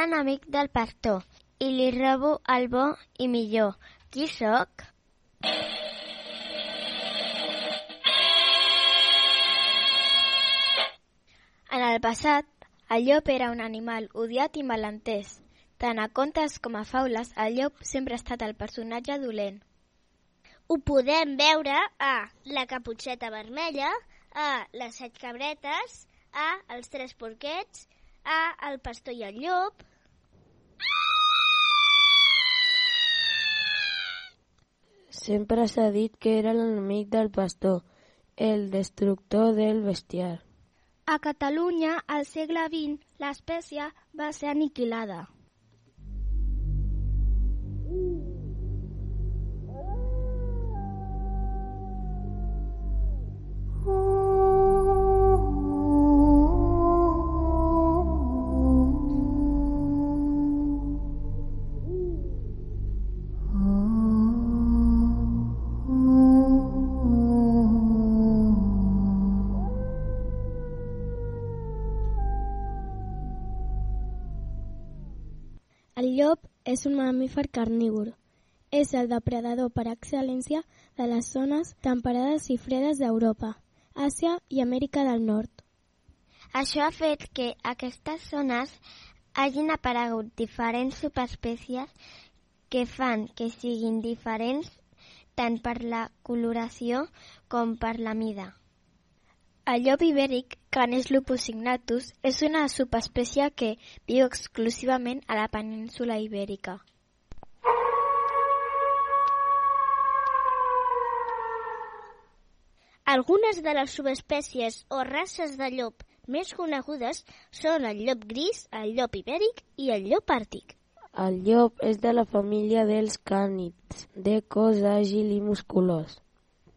L'enemic del pastor i li robo el bo i millor. Qui sóc? En el passat, el llop era un animal odiat i malentès. Tant a contes com a faules, el llop sempre ha estat el personatge dolent. Ho podem veure a La caputxeta vermella, a Les set cabretes, a Els tres porquets, a El pastor i el llop... Sempre s'ha dit que era l'enemic del pastor, el destructor del bestiar. A Catalunya, al segle XX, l'espècie va ser aniquilada. És un mamífer carnívor. És el depredador per excel·lència de les zones temperades i fredes d'Europa, Àsia i Amèrica del Nord. Això ha fet que aquestes zones hagin aparegut diferents subespècies que fan que siguin diferents tant per la coloració com per la mida. El llop ibèric, Canis lupus signatus, és una subespècie que viu exclusivament a la península ibèrica. Algunes de les subespècies o races de llop més conegudes són el llop gris, el llop ibèric i el llop àrtic. El llop és de la família dels cànids, de cos àgil i musculós.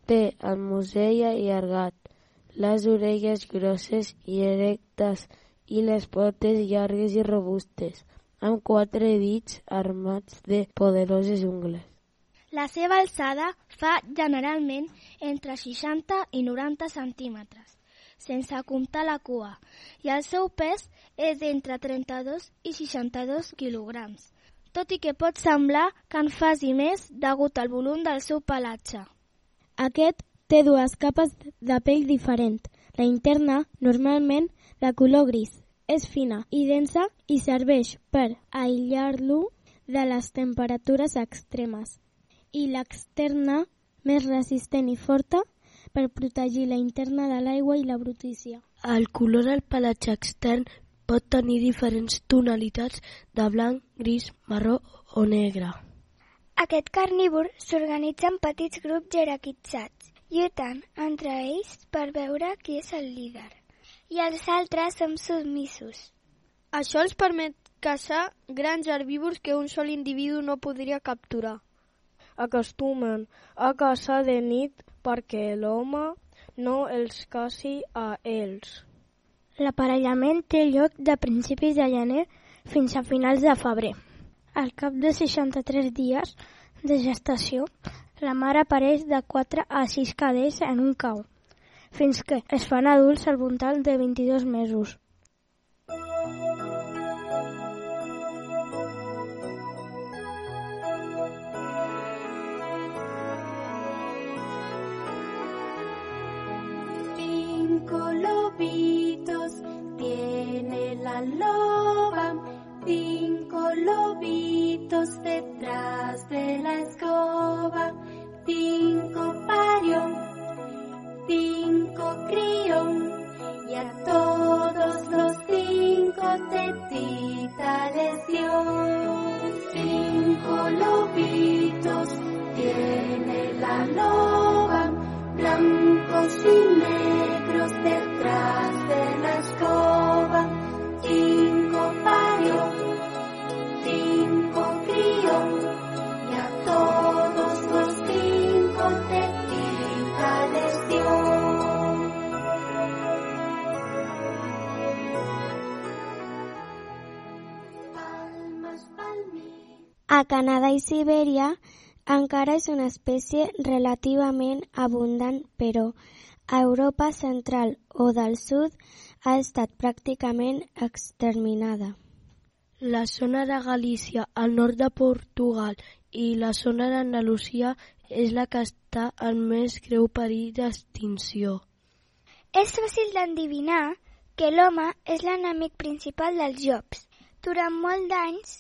Té el musell allargat, les orelles grosses i erectes i les potes llargues i robustes, amb quatre dits armats de poderoses ungles. La seva alçada fa generalment entre 60 i 90 centímetres, sense comptar la cua, i el seu pes és d'entre 32 i 62 quilograms, tot i que pot semblar que en faci més degut al volum del seu pelatge. Aquest té dues capes de pell diferent. La interna, normalment de color gris, és fina i densa i serveix per aïllar-lo de les temperatures extremes i l'externa, més resistent i forta, per protegir la interna de l'aigua i la brutícia. El color del pelatge extern pot tenir diferents tonalitats de blanc, gris, marró o negre. Aquest carnívor s'organitza en petits grups jerarquitzats, lluitant entre ells per veure qui és el líder. I els altres són submissos. Això els permet caçar grans herbívors que un sol individu no podria capturar acostumen a caçar de nit perquè l'home no els caci a ells. L'aparellament té lloc de principis de gener fins a finals de febrer. Al cap de 63 dies de gestació, la mare apareix de 4 a 6 cadells en un cau, fins que es fan adults al voltant de 22 mesos. Cinco lobitos tiene la loba, cinco lobitos detrás de la escoba, cinco parió, cinco crió, y a todos los cinco tetita les. Cinco lobitos tiene la loba, blancos y A Canadà i Sibèria encara és una espècie relativament abundant, però a Europa central o del sud ha estat pràcticament exterminada. La zona de Galícia, al nord de Portugal i la zona d'Andalusia és la que està en més greu perill d'extinció. És fàcil d'endevinar que l'home és l'enemic principal dels llops. Durant molt d'anys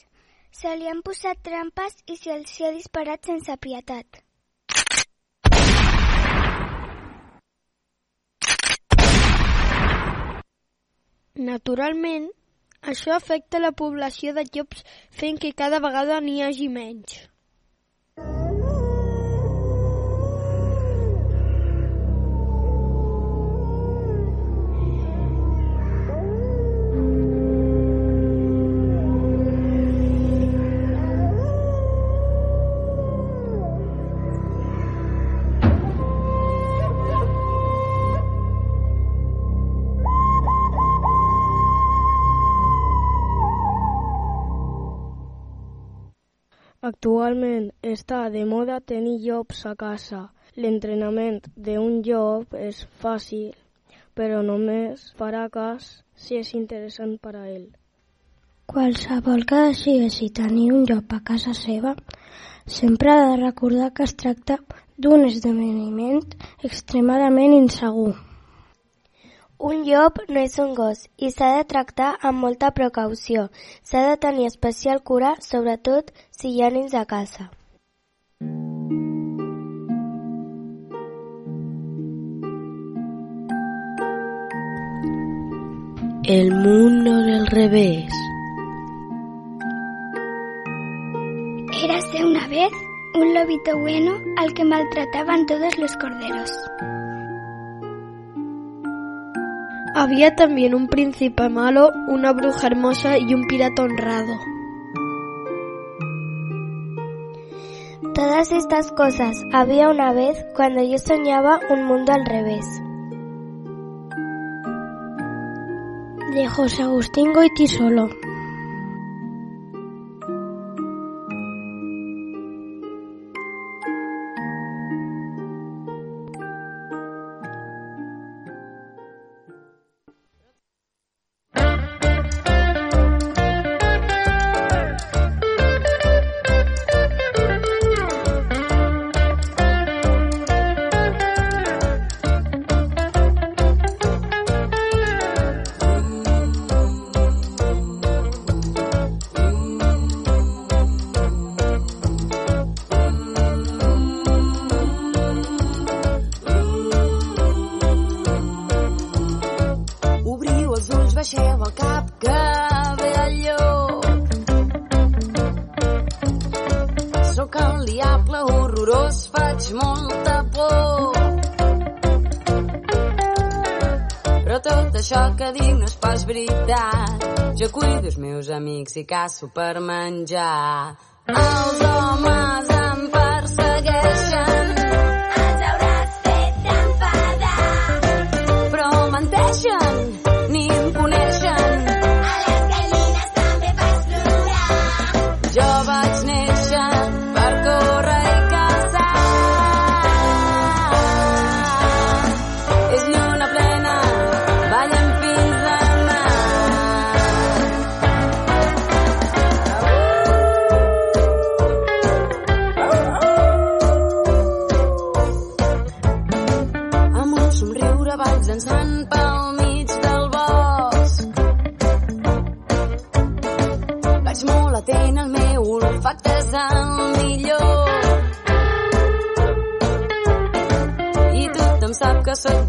se li han posat trampes i se'ls ha disparat sense pietat. Naturalment, això afecta la població de llops fent que cada vegada n'hi hagi menys. Actualment està de moda tenir llops a casa. L'entrenament d'un llop és fàcil, però només farà cas si és interessant per a ell. Qualsevol que decideixi tenir un llop a casa seva sempre ha de recordar que es tracta d'un esdeveniment extremadament insegur. Un llop no és un gos i s'ha de tractar amb molta precaució. S'ha de tenir especial cura, sobretot si hi ha nens a casa. El mundo del revés. Érase una vez un lobito bueno al que maltrataban todos los corderos. Había también un príncipe malo, una bruja hermosa y un pirata honrado. Todas estas cosas había una vez cuando yo soñaba un mundo al revés. De José Agustín Goitisolo. Tot això que dic no és pas veritat. Jo cuido els meus amics i caço per menjar. Els homes em persegueixen.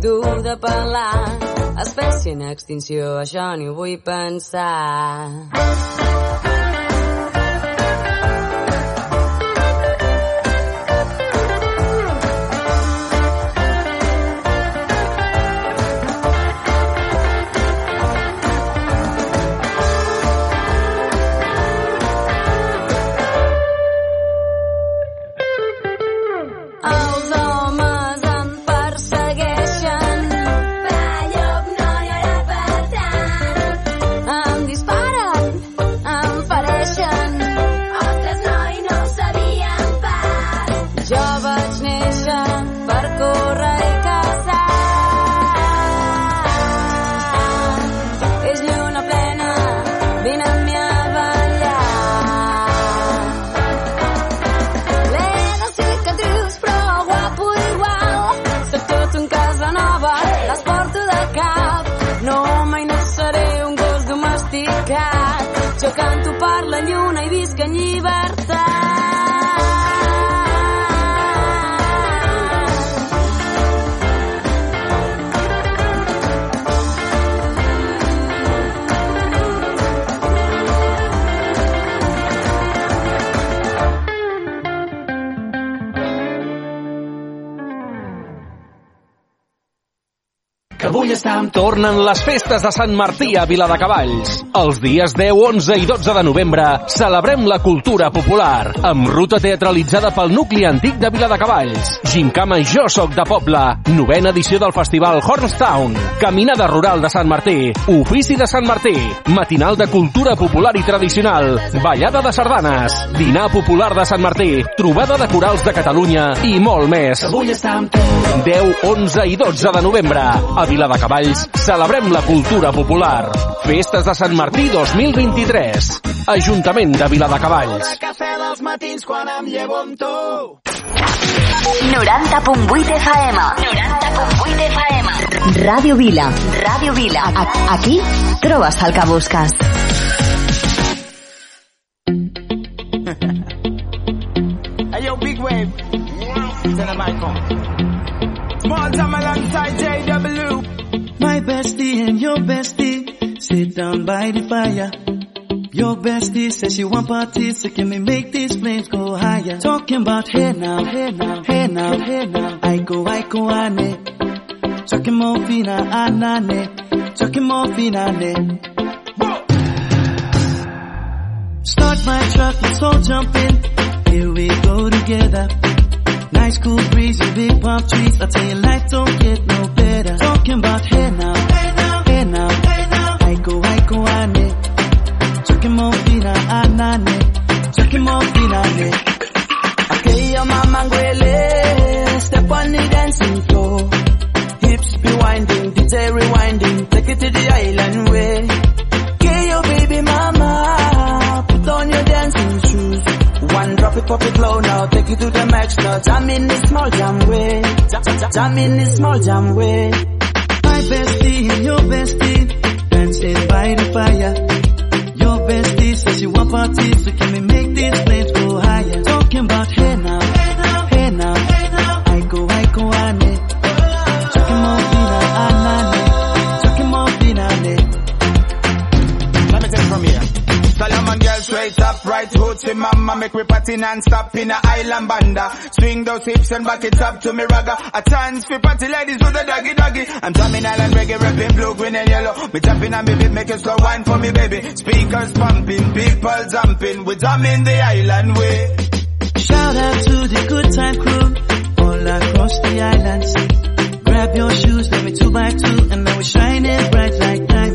Dur de pelar. Espècie en extinció, això ni ho vull pensar. Lluna i visc en llibertat. que estem... Tornen les festes de Sant Martí a Viladecavalls. Els dies 10, 11 i 12 de novembre celebrem la cultura popular amb ruta teatralitzada pel nucli antic de Viladecavalls. Gincama Jo soc de poble, novena edició del festival Hornstown, caminada rural de Sant Martí, ofici de Sant Martí, matinal de cultura popular i tradicional, ballada de sardanes, dinar popular de Sant Martí, trobada de corals de Catalunya i molt més. Avui estem tots. 10, 11 i 12 de novembre. A Viladecavalls celebrem la cultura popular. Festes de Sant Martí 2023. Ajuntament de Viladecavalls. Cafè dels matins quan em llevo amb tu. 90.8 FM. 90.8 FM. Ràdio Vila. Ràdio Vila. A aquí trobes el que busques. Hey yo, big wave. Tell the mic on. Small time alongside JW. My bestie and your bestie sit down by the fire. Your bestie says she want parties, so can we make these flames go higher? Talking about hey now, hey now, hey now, hey now. I go, I go, ane. Talking more fina, anane. Talking more fina, ne. Start my truck, let's all jump in. Here we go together. Nice cool breeze and big palm trees. I tell you, life don't get no better. Talking about hey now, hey now, go, I go, ane. Talking anane. Talking more ne. Okay, your mama ngwele. Step on the dancing floor. Hips be winding, DJ rewinding. Take it to the island way. Okay, your baby mama. Put on your dancing shoes. One drop it, pop it low now. Take it to the max now. Jam in the small jam way. Jam, jam, jam in the small jam way. My bestie your bestie dancing by the fire. Your bestie says she want parties, so can we make these flames mama Make me party non-stop in a island banda. Swing those hips and back it up to me ragga A chance for party ladies with a doggy doggy. I'm drumming island reggae, rapping blue, green and yellow. Me on me beat, make it slow wine for me baby. Speakers pumping, people jumping. We drumming the island way. Shout out to the good time crew all across the islands. Grab your shoes, let me two by two, and now we shining bright like diamonds.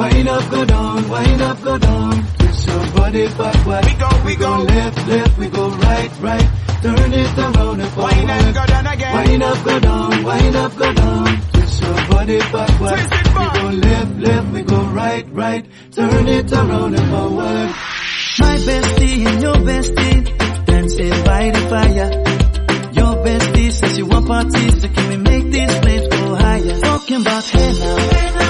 Wind up, go down, wind up, go down. Twist your body backward. We go, we go. left, left, we go right, right. Turn it around and forward. Wind and go down again Wind up, go down, wind up, go down. Twist your body backward. Twist it back. We go left, left, we go right, right. Turn it around and forward. My bestie and your bestie dancing by the fire. Your bestie says you want parties, so can we make these flames go higher? Talking about hey hey now, hey now,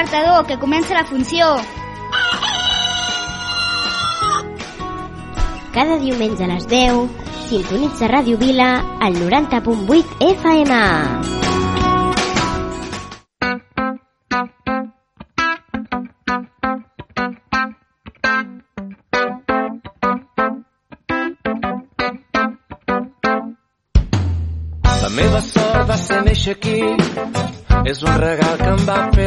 Despertador, que comença la funció. Cada diumenge a les 10, sintonitza Ràdio Vila al 90.8 FM. La meva sort va ser néixer aquí, és un regal que em va fer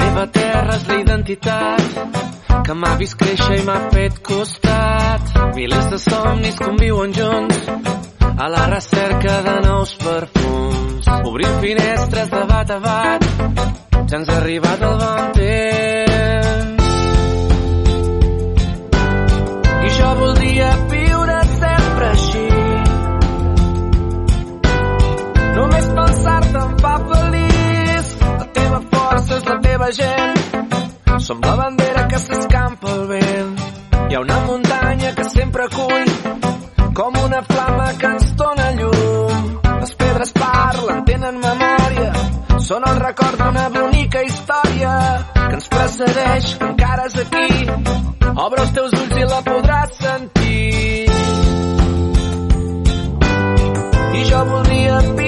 meva terra és la identitat que m'ha vist créixer i m'ha fet costat. Milers de somnis conviuen junts a la recerca de nous perfums. Obrim finestres de bat a bat, ja ens ha arribat el bon temps. Teva gent. Som la bandera que s'escampa al vent. Hi ha una muntanya que sempre acull com una flama que ens dona llum. Les pedres parlen, tenen memòria, són el record d'una bonica història que ens precedeix, que encara és aquí. Obre els teus ulls i la podràs sentir. I jo voldria viure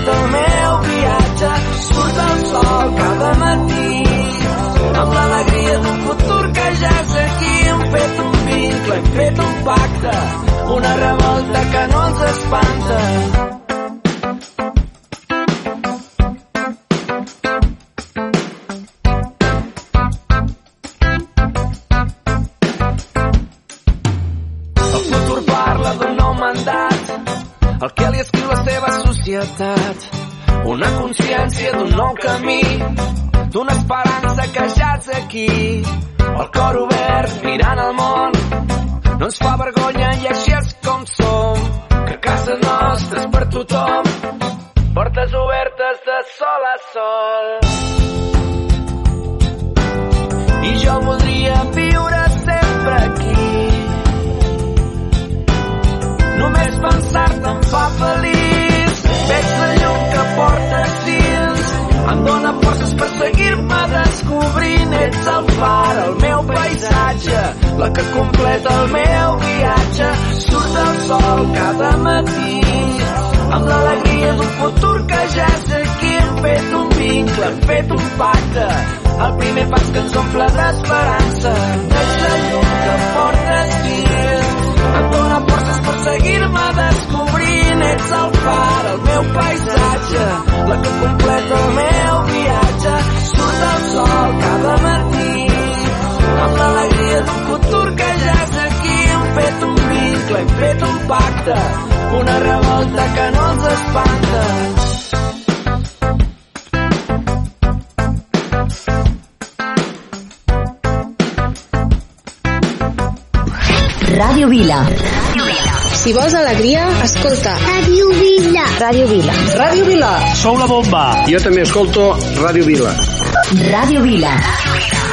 completa el meu viatge. Surt el sol cada matí, amb l'alegria d'un futur que ja és aquí. Hem fet un vincle, hem fet un pacte, una revolta que no ens espanta. D'una esperança saquejats aquí, el cor revolta que no ens espanta. Ràdio Vila. Si vols alegria, escolta. Ràdio Vila. Ràdio Vila. Ràdio Vila. Sou la bomba. Jo també escolto Ràdio Vila. Ràdio Vila.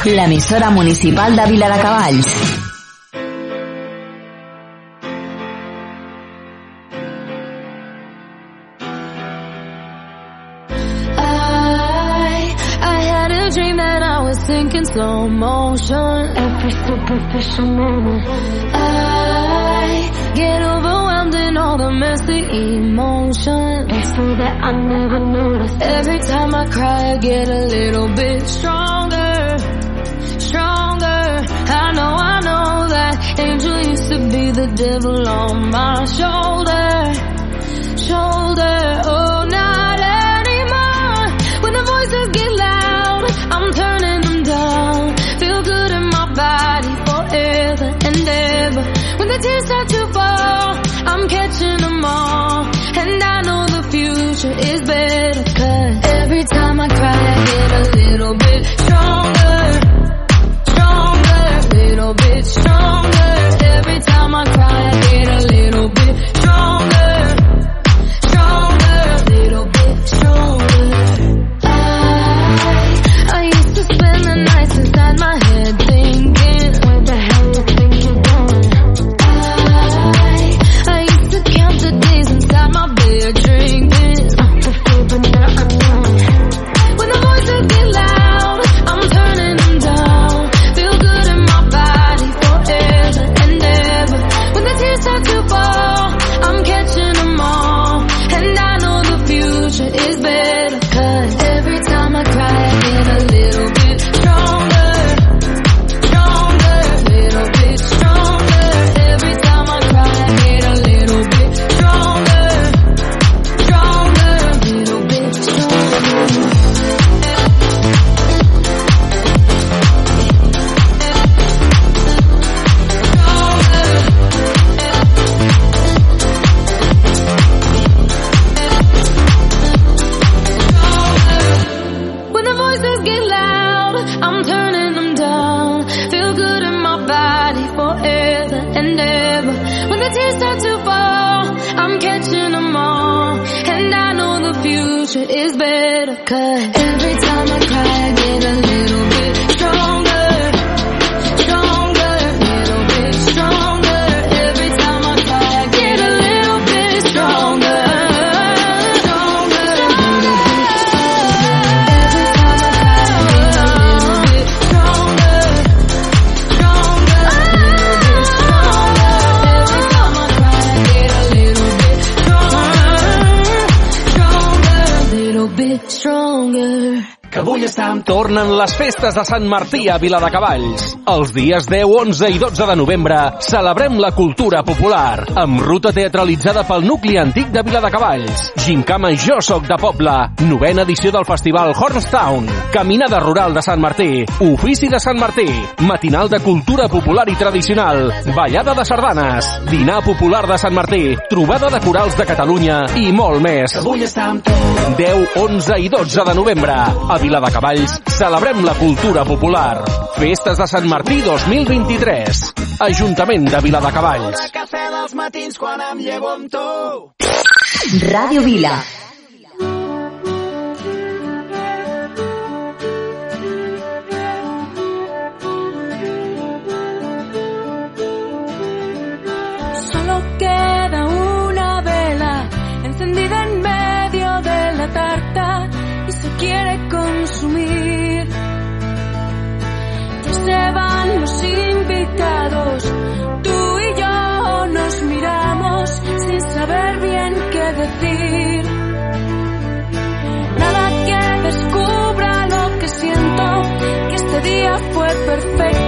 L'emissora municipal de Vila de Cavalls. I was sinking slow motion. Every superficial moment. I get overwhelmed in all the messy emotions. It's so that I never noticed. Every time I cry, I get a little bit stronger. Stronger. I know, I know that angel used to be the devil on my shoulder. Shoulder. Oh, tears start to fall, I'm catching them all. And I know the future is better. Cause every time I cry, I get a little bit Festes de Sant Martí a Viladecavalls. Els dies 10, 11 i 12 de novembre celebrem la cultura popular amb ruta teatralitzada pel nucli antic de Viladecavalls. Gincama Jo Soc de Poble, novena edició del festival Hornstown, Caminada Rural de Sant Martí, Ofici de Sant Martí, Matinal de Cultura Popular i Tradicional, Ballada de Sardanes, Dinar Popular de Sant Martí, Trobada de Corals de Catalunya i molt més. 10, 11 i 12 de novembre a Viladecavalls celebrem la cultura popular. Festes de Sant Martí 2023. Ajuntament de Viladecavalls. Cafè dels matins quan em llevo amb tu. Ràdio Vila. se van los invitados. Tú y yo nos miramos sin saber bien qué decir. Nada que descubra lo que siento, que este día fue perfecto.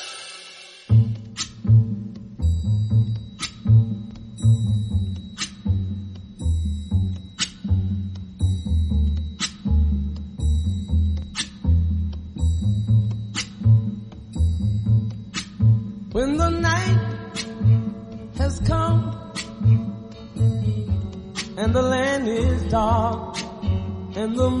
and the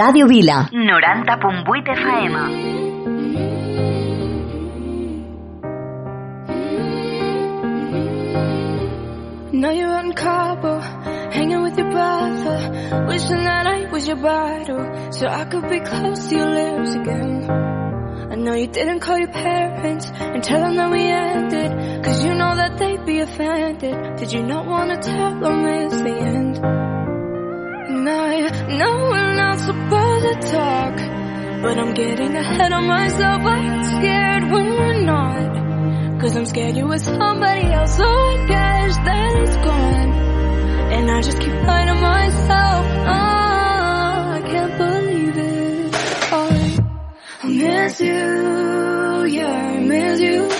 Ràdio Vila. 90.8 FM. Now you're out in Cabo, hanging with your brother, wishing that I was your bridal, so I could be close to your lips again. I know you didn't call your parents and tell them that we ended, cause you know that they'd be offended. Did you not wanna tell them it's the end? And I know we're not supposed to talk, but I'm getting ahead of myself. I'm scared when we're not. Cause I'm scared you're with somebody else, so I guess that it's gone. And I just keep lying to myself. Oh, I can't believe it. Oh, I miss you, yeah, I miss you.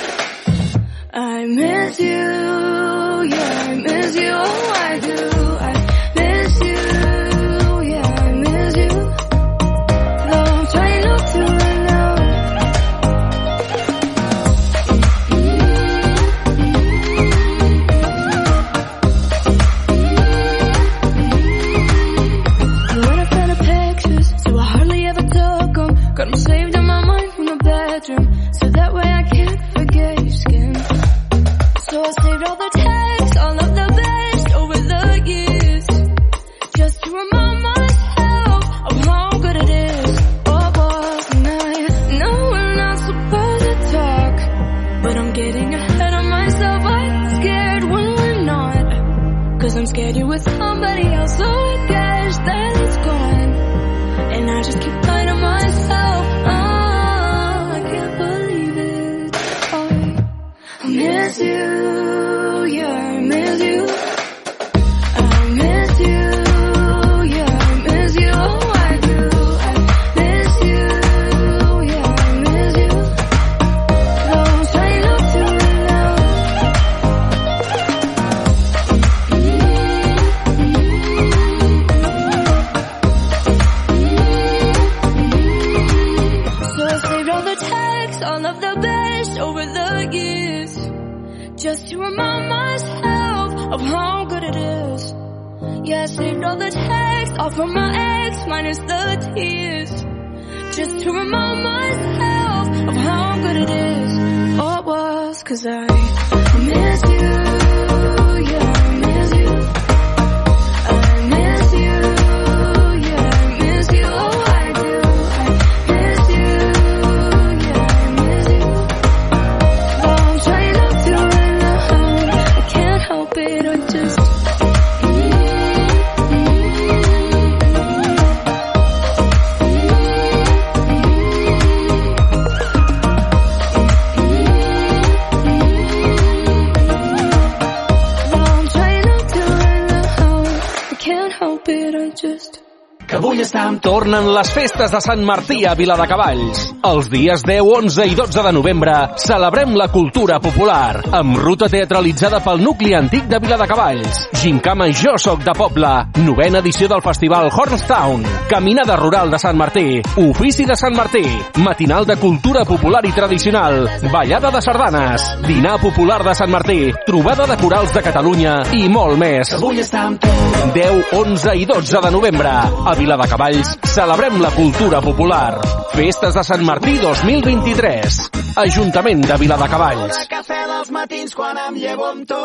Tornen les festes de Sant Martí a Viladecavalls. Els dies 10, 11 i 12 de novembre celebrem la cultura popular amb ruta teatralitzada pel nucli antic de Viladecavalls. Gincama Jo Soc de Poble, novena edició del festival Hornstown, caminada rural de Sant Martí, ofici de Sant Martí, matinal de cultura popular i tradicional, ballada de sardanes, dinar popular de Sant Martí, trobada de corals de Catalunya i molt més. Avui està amb tu. 10, 11 i 12 de novembre. A Viladecavalls celebrem la cultura popular. Festes de Sant Martí 2023. Ajuntament de Viladecavalls. Cafè dels matins quan em llevo amb tu.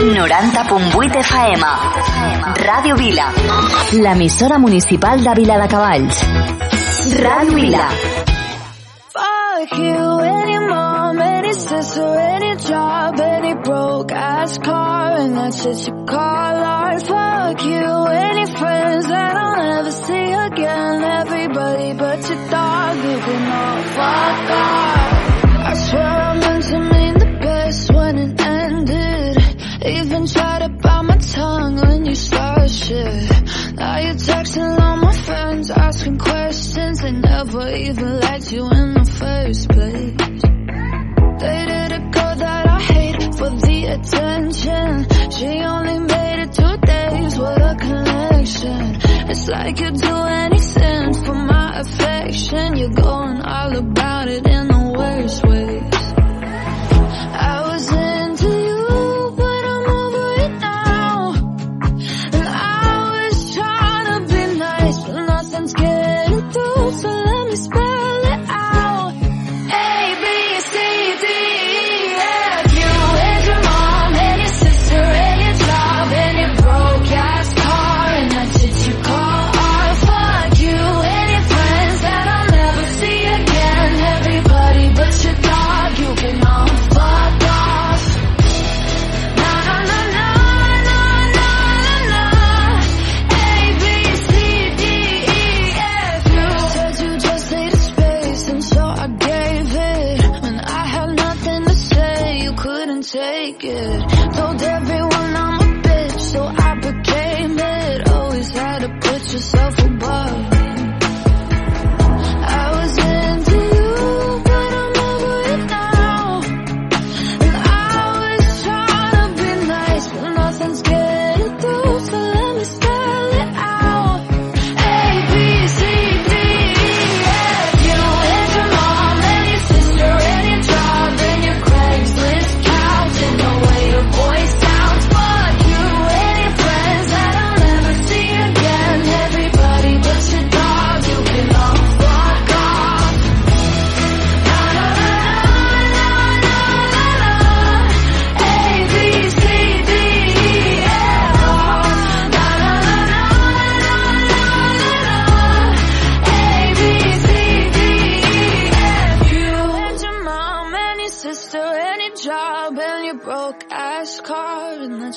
90.8 FM. Ràdio Vila. L'emissora municipal de Viladecavalls. Ràdio Vila. Fuck you, any any sister, any job, any broke ass car, and that's just you call art. Fuck you, any friends that I'll never see again. Everybody but your dog, you can all fuck off. I swear I meant to mean the best when it ended. Even tried to bite my tongue when you started shit. Now you're texting all my friends, asking questions. They never even liked you in the first place. Dated a girl that I hate for the attention. She only made it two days with a connection. It's like you'd do anything for my affection. You're going all about it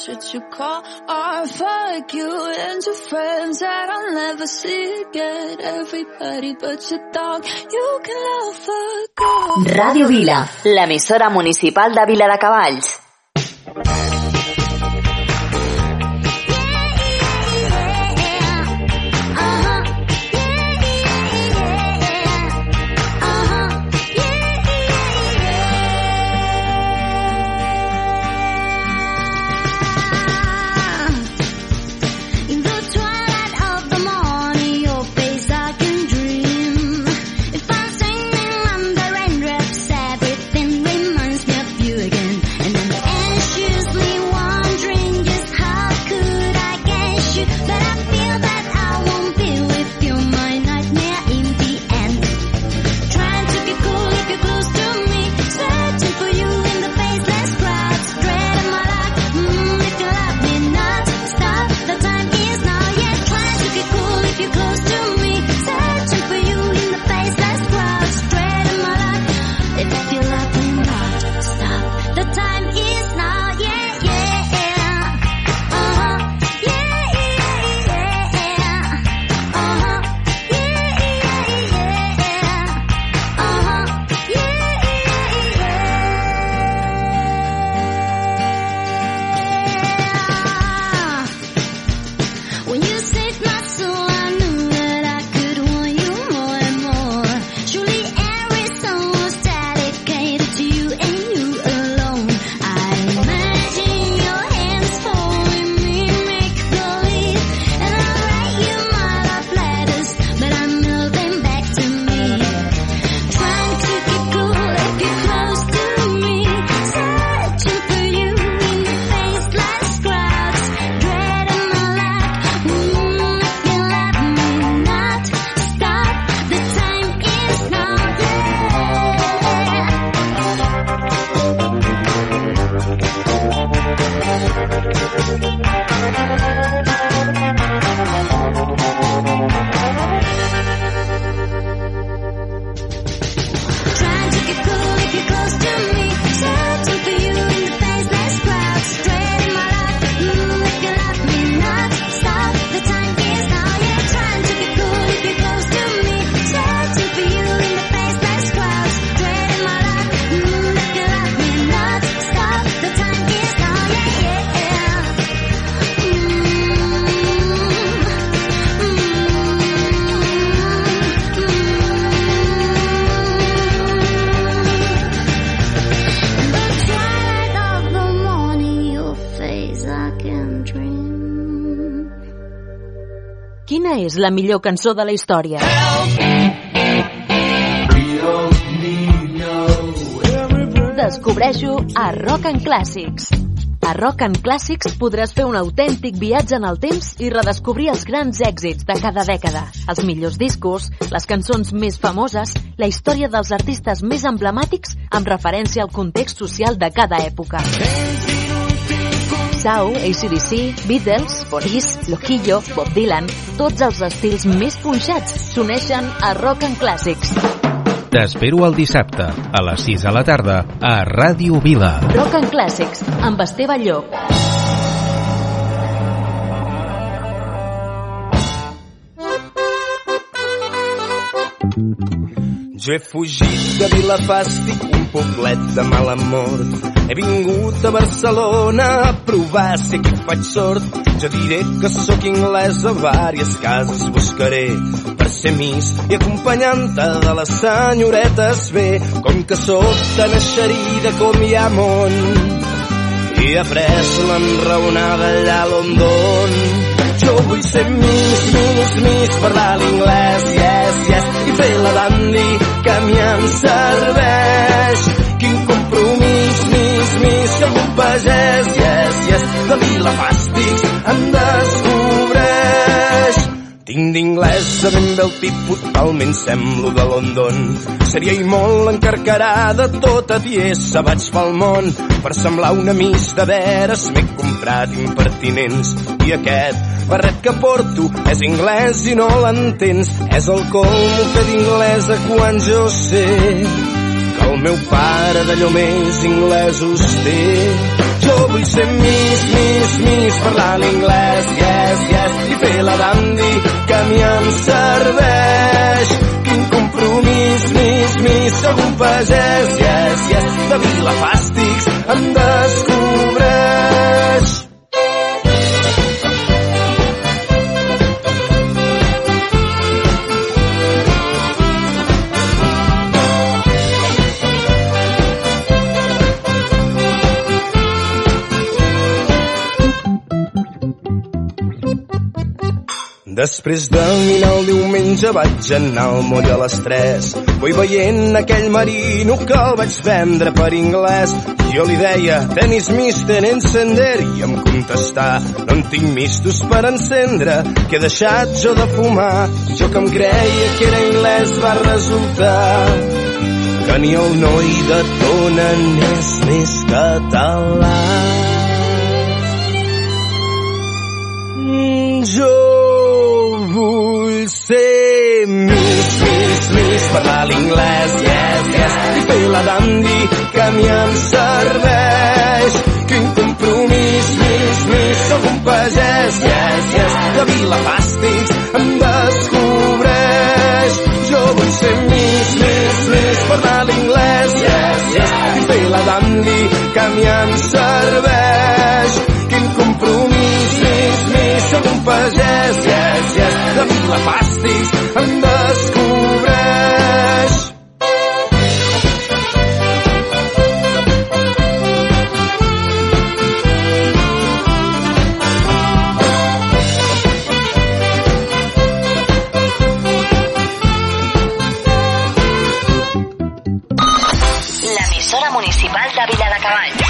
what you call art. Fuck you and your friends that I'll never see again. Everybody but your dog, you can love a girl. Radio Vila, l'emissora municipal de Vila de Cavalls. la millor cançó de la història. Descobreixo a Rock and Classics. A Rock and Classics podràs fer un autèntic viatge en el temps i redescobrir els grans èxits de cada dècada, els millors discos, les cançons més famoses, la història dels artistes més emblemàtics amb referència al context social de cada època. Hey! Sau, ACDC, Beatles, Boris, Loquillo, Bob Dylan, tots els estils més punxats s'uneixen a Rock and Classics. T'espero el dissabte, a les 6 de la tarda, a Ràdio Vila. Rock and Classics, amb Esteve Llop. Mm-hmm. Jo he fugit de Vilafàstic, un poblet de mala mort. He vingut a Barcelona a provar si aquí faig sort. Jo diré que sóc anglès a vàries cases buscaré per ser mis i acompanyant-te de les senyoretes bé. Com que sóc tan eixerida com hi ha món i he après l'enraonada allà a London. Jo vull ser Miss, Miss, Miss, parlar l'inglès, yes, yes, fer la dandy que a mi em serveix. Quin compromís, Miss, Miss, que algun pagès, yes, yes, de Vilafàstics em descobreix. Tinc d'inglès ben bé el tipus, talment semblo de London. Seria i molt encarcarada, tota tiesa vaig pel món. Per semblar una miss de veres m'he comprat impertinents. I aquest barret que porto és anglès i no l'entens. És el colmo fer d'inglesa quan jo sé que el meu pare d'allò més inglesos té. Jo vull ser Miss, Miss, Miss, parlar l'inglès, yes, yes, i fer la dandy que a mi em serveix. Quin compromís, Miss, Miss, un pagès, yes, yes, de Vilafàstics em descobreix. Després de dinar el diumenge vaig anar al moll a les 3. Vull veient aquell marino que el vaig vendre per anglès. Jo li deia, tenis mister encender, i em contestà, no en tinc mistos per encendre, que he deixat jo de fumar. Jo que em creia que era anglès va resultar que ni el noi de Tona n'és més català. Parlar l'inglès, yes, yes, i fer la dandy que a mi em serveix. Quin compromís, Miss, Miss, sóc un pagès, yes, yes, de Vilafàstics em descobreix. Jo vull ser Miss, Miss, Miss, parlar l'inglès, yes, yes, i fer la dandy que a mi em serveix. Quin compromís, Miss, Miss, sóc un pagès, yes, yes, de Vilafàstics em descobreix.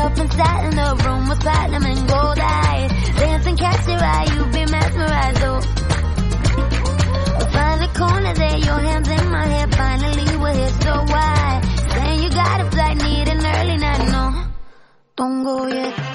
Imagine and sat in the room with platinum and gold eyes. Dancing, catch your eye, you be mesmerized, oh. Find a corner there, your hands in my hair. Finally, we're here, so why? Saying you got a flight, need an early night, no. Don't. Go yet,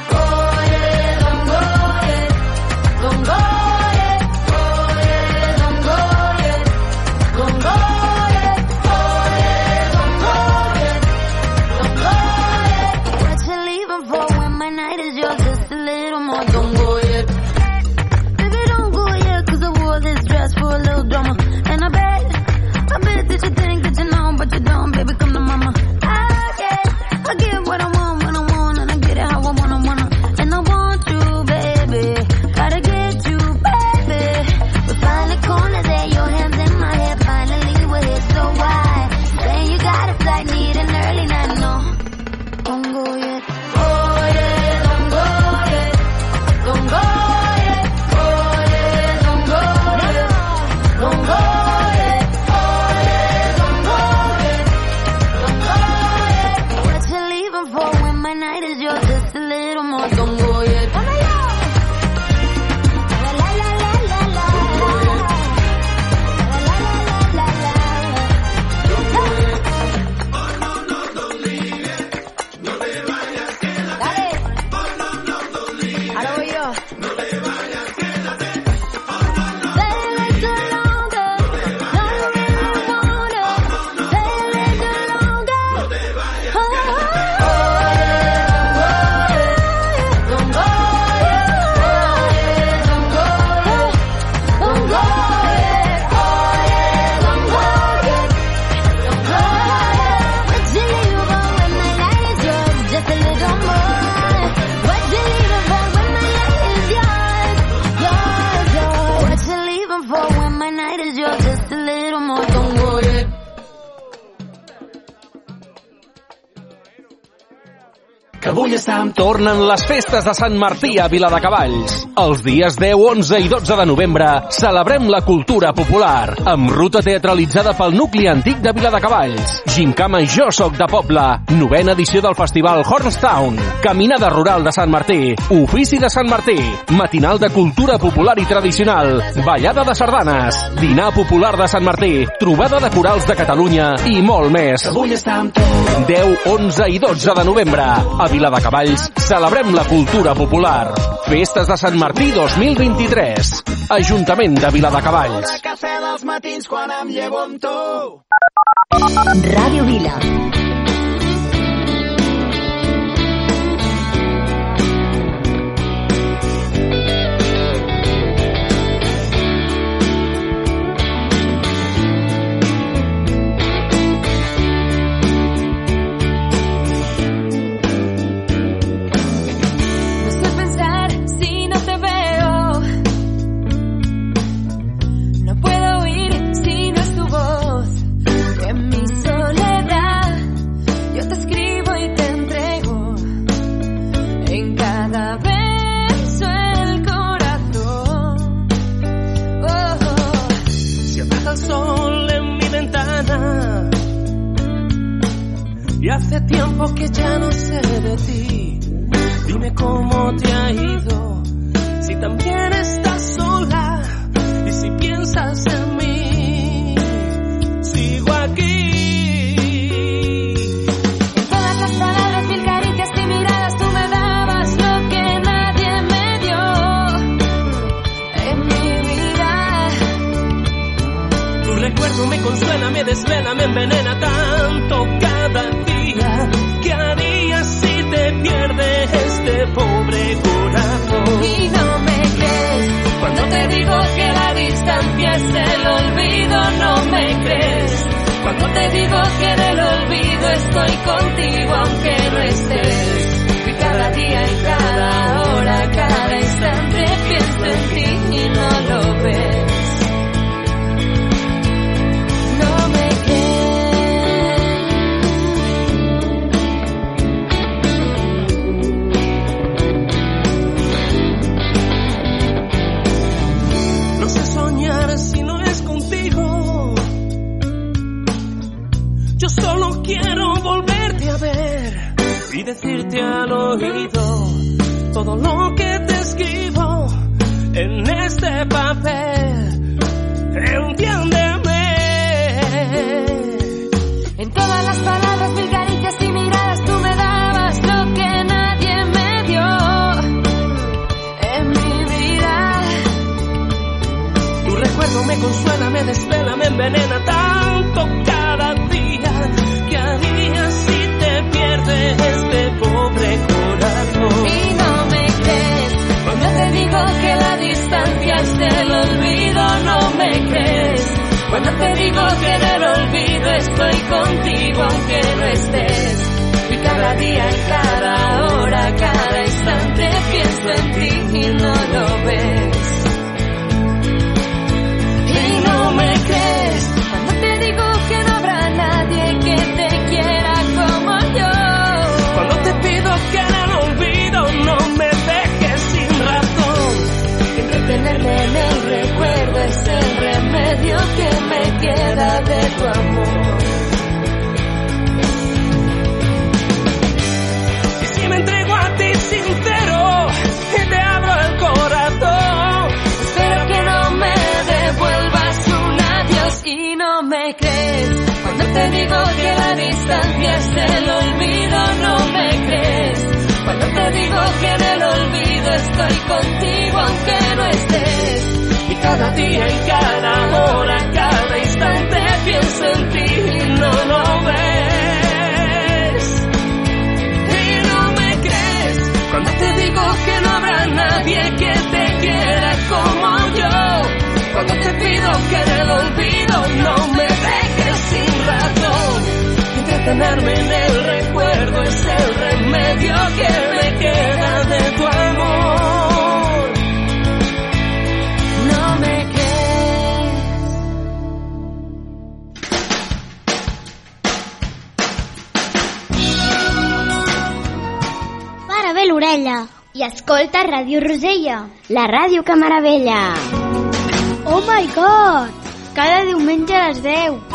Tornen les festes de Sant Martí a Viladecavalls. Els dies 10, 11 i 12 de novembre celebrem la cultura popular amb ruta teatralitzada pel nucli antic de Viladecavalls. Gincama Jo Soc de Poble, novena edició del festival Hornstown, Caminada Rural de Sant Martí, Ofici de Sant Martí, matinal de cultura popular i tradicional, ballada de sardanes, dinar popular de Sant Martí, trobada de corals de Catalunya i molt més. Vull estar amb tu. 10, 11 i 12 de novembre. A Viladecavalls celebrem la cultura popular. Festes de Sant Martí 2023. Ajuntament de Viladecavalls. Cafè dels matins quan em llevo amb tu. Ràdio Vila. Y hace tiempo que ya no sé de ti. Dime cómo te ha ido, si también estás sola y si piensas en mí. Sigo aquí. En todas las palabras, mil caricias y miradas, tú me dabas lo que nadie me dio en mi vida. Tu recuerdo me consuela, me desvela, me envenena tanto distancia es el olvido, no me crees. Cuando te digo que en el olvido estoy contigo aunque no estés. Y cada día y cada hora, al oído todo lo que te escribo en este papel. Entiéndeme. En todas las palabras, mil caricias y miradas, tú me dabas lo que nadie me dio en mi vida. Tu recuerdo me consuela, me desvela, me envenena tanto cada día. ¿Qué harías si te pierde cada día, y cada hora, cada instante pienso en ti y no lo ves. Y no me crees cuando te digo que no habrá nadie que te quiera como yo. Cuando te pido que en el olvido no me dejes sin razón. Entretenerme en el recuerdo es el remedio que me queda de tu amor. Te digo que la distancia es el olvido, no me crees. Cuando te digo que en el olvido estoy contigo aunque no estés. y cada día y cada hora, cada instante pienso en ti y no lo ves. Y no me crees Cuando te digo que no habrá nadie que te quiera como yo. cuando te pido que en el olvido no me. Entretenerme en el recuerdo es el remedio que me queda de tu amor. No me crees. bé l'orella. I escolta Ràdio Rosella, la ràdio que meravella. Oh my god! Cada diumenge a les 10.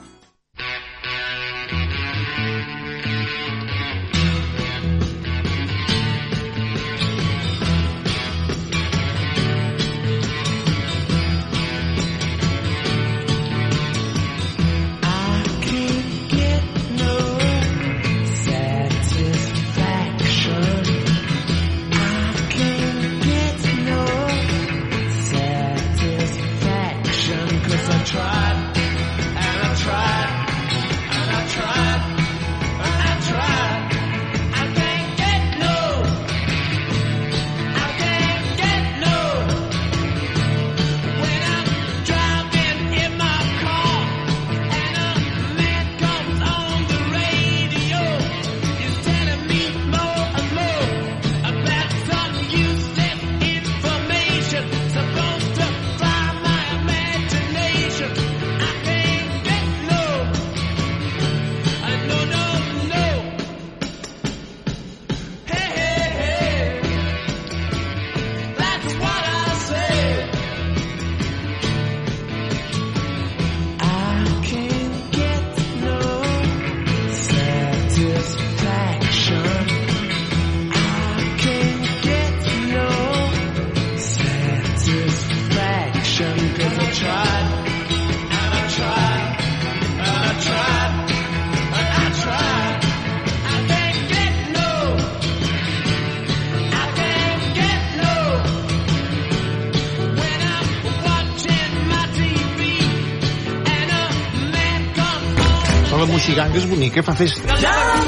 La Moixiganga és bonica, fa festa.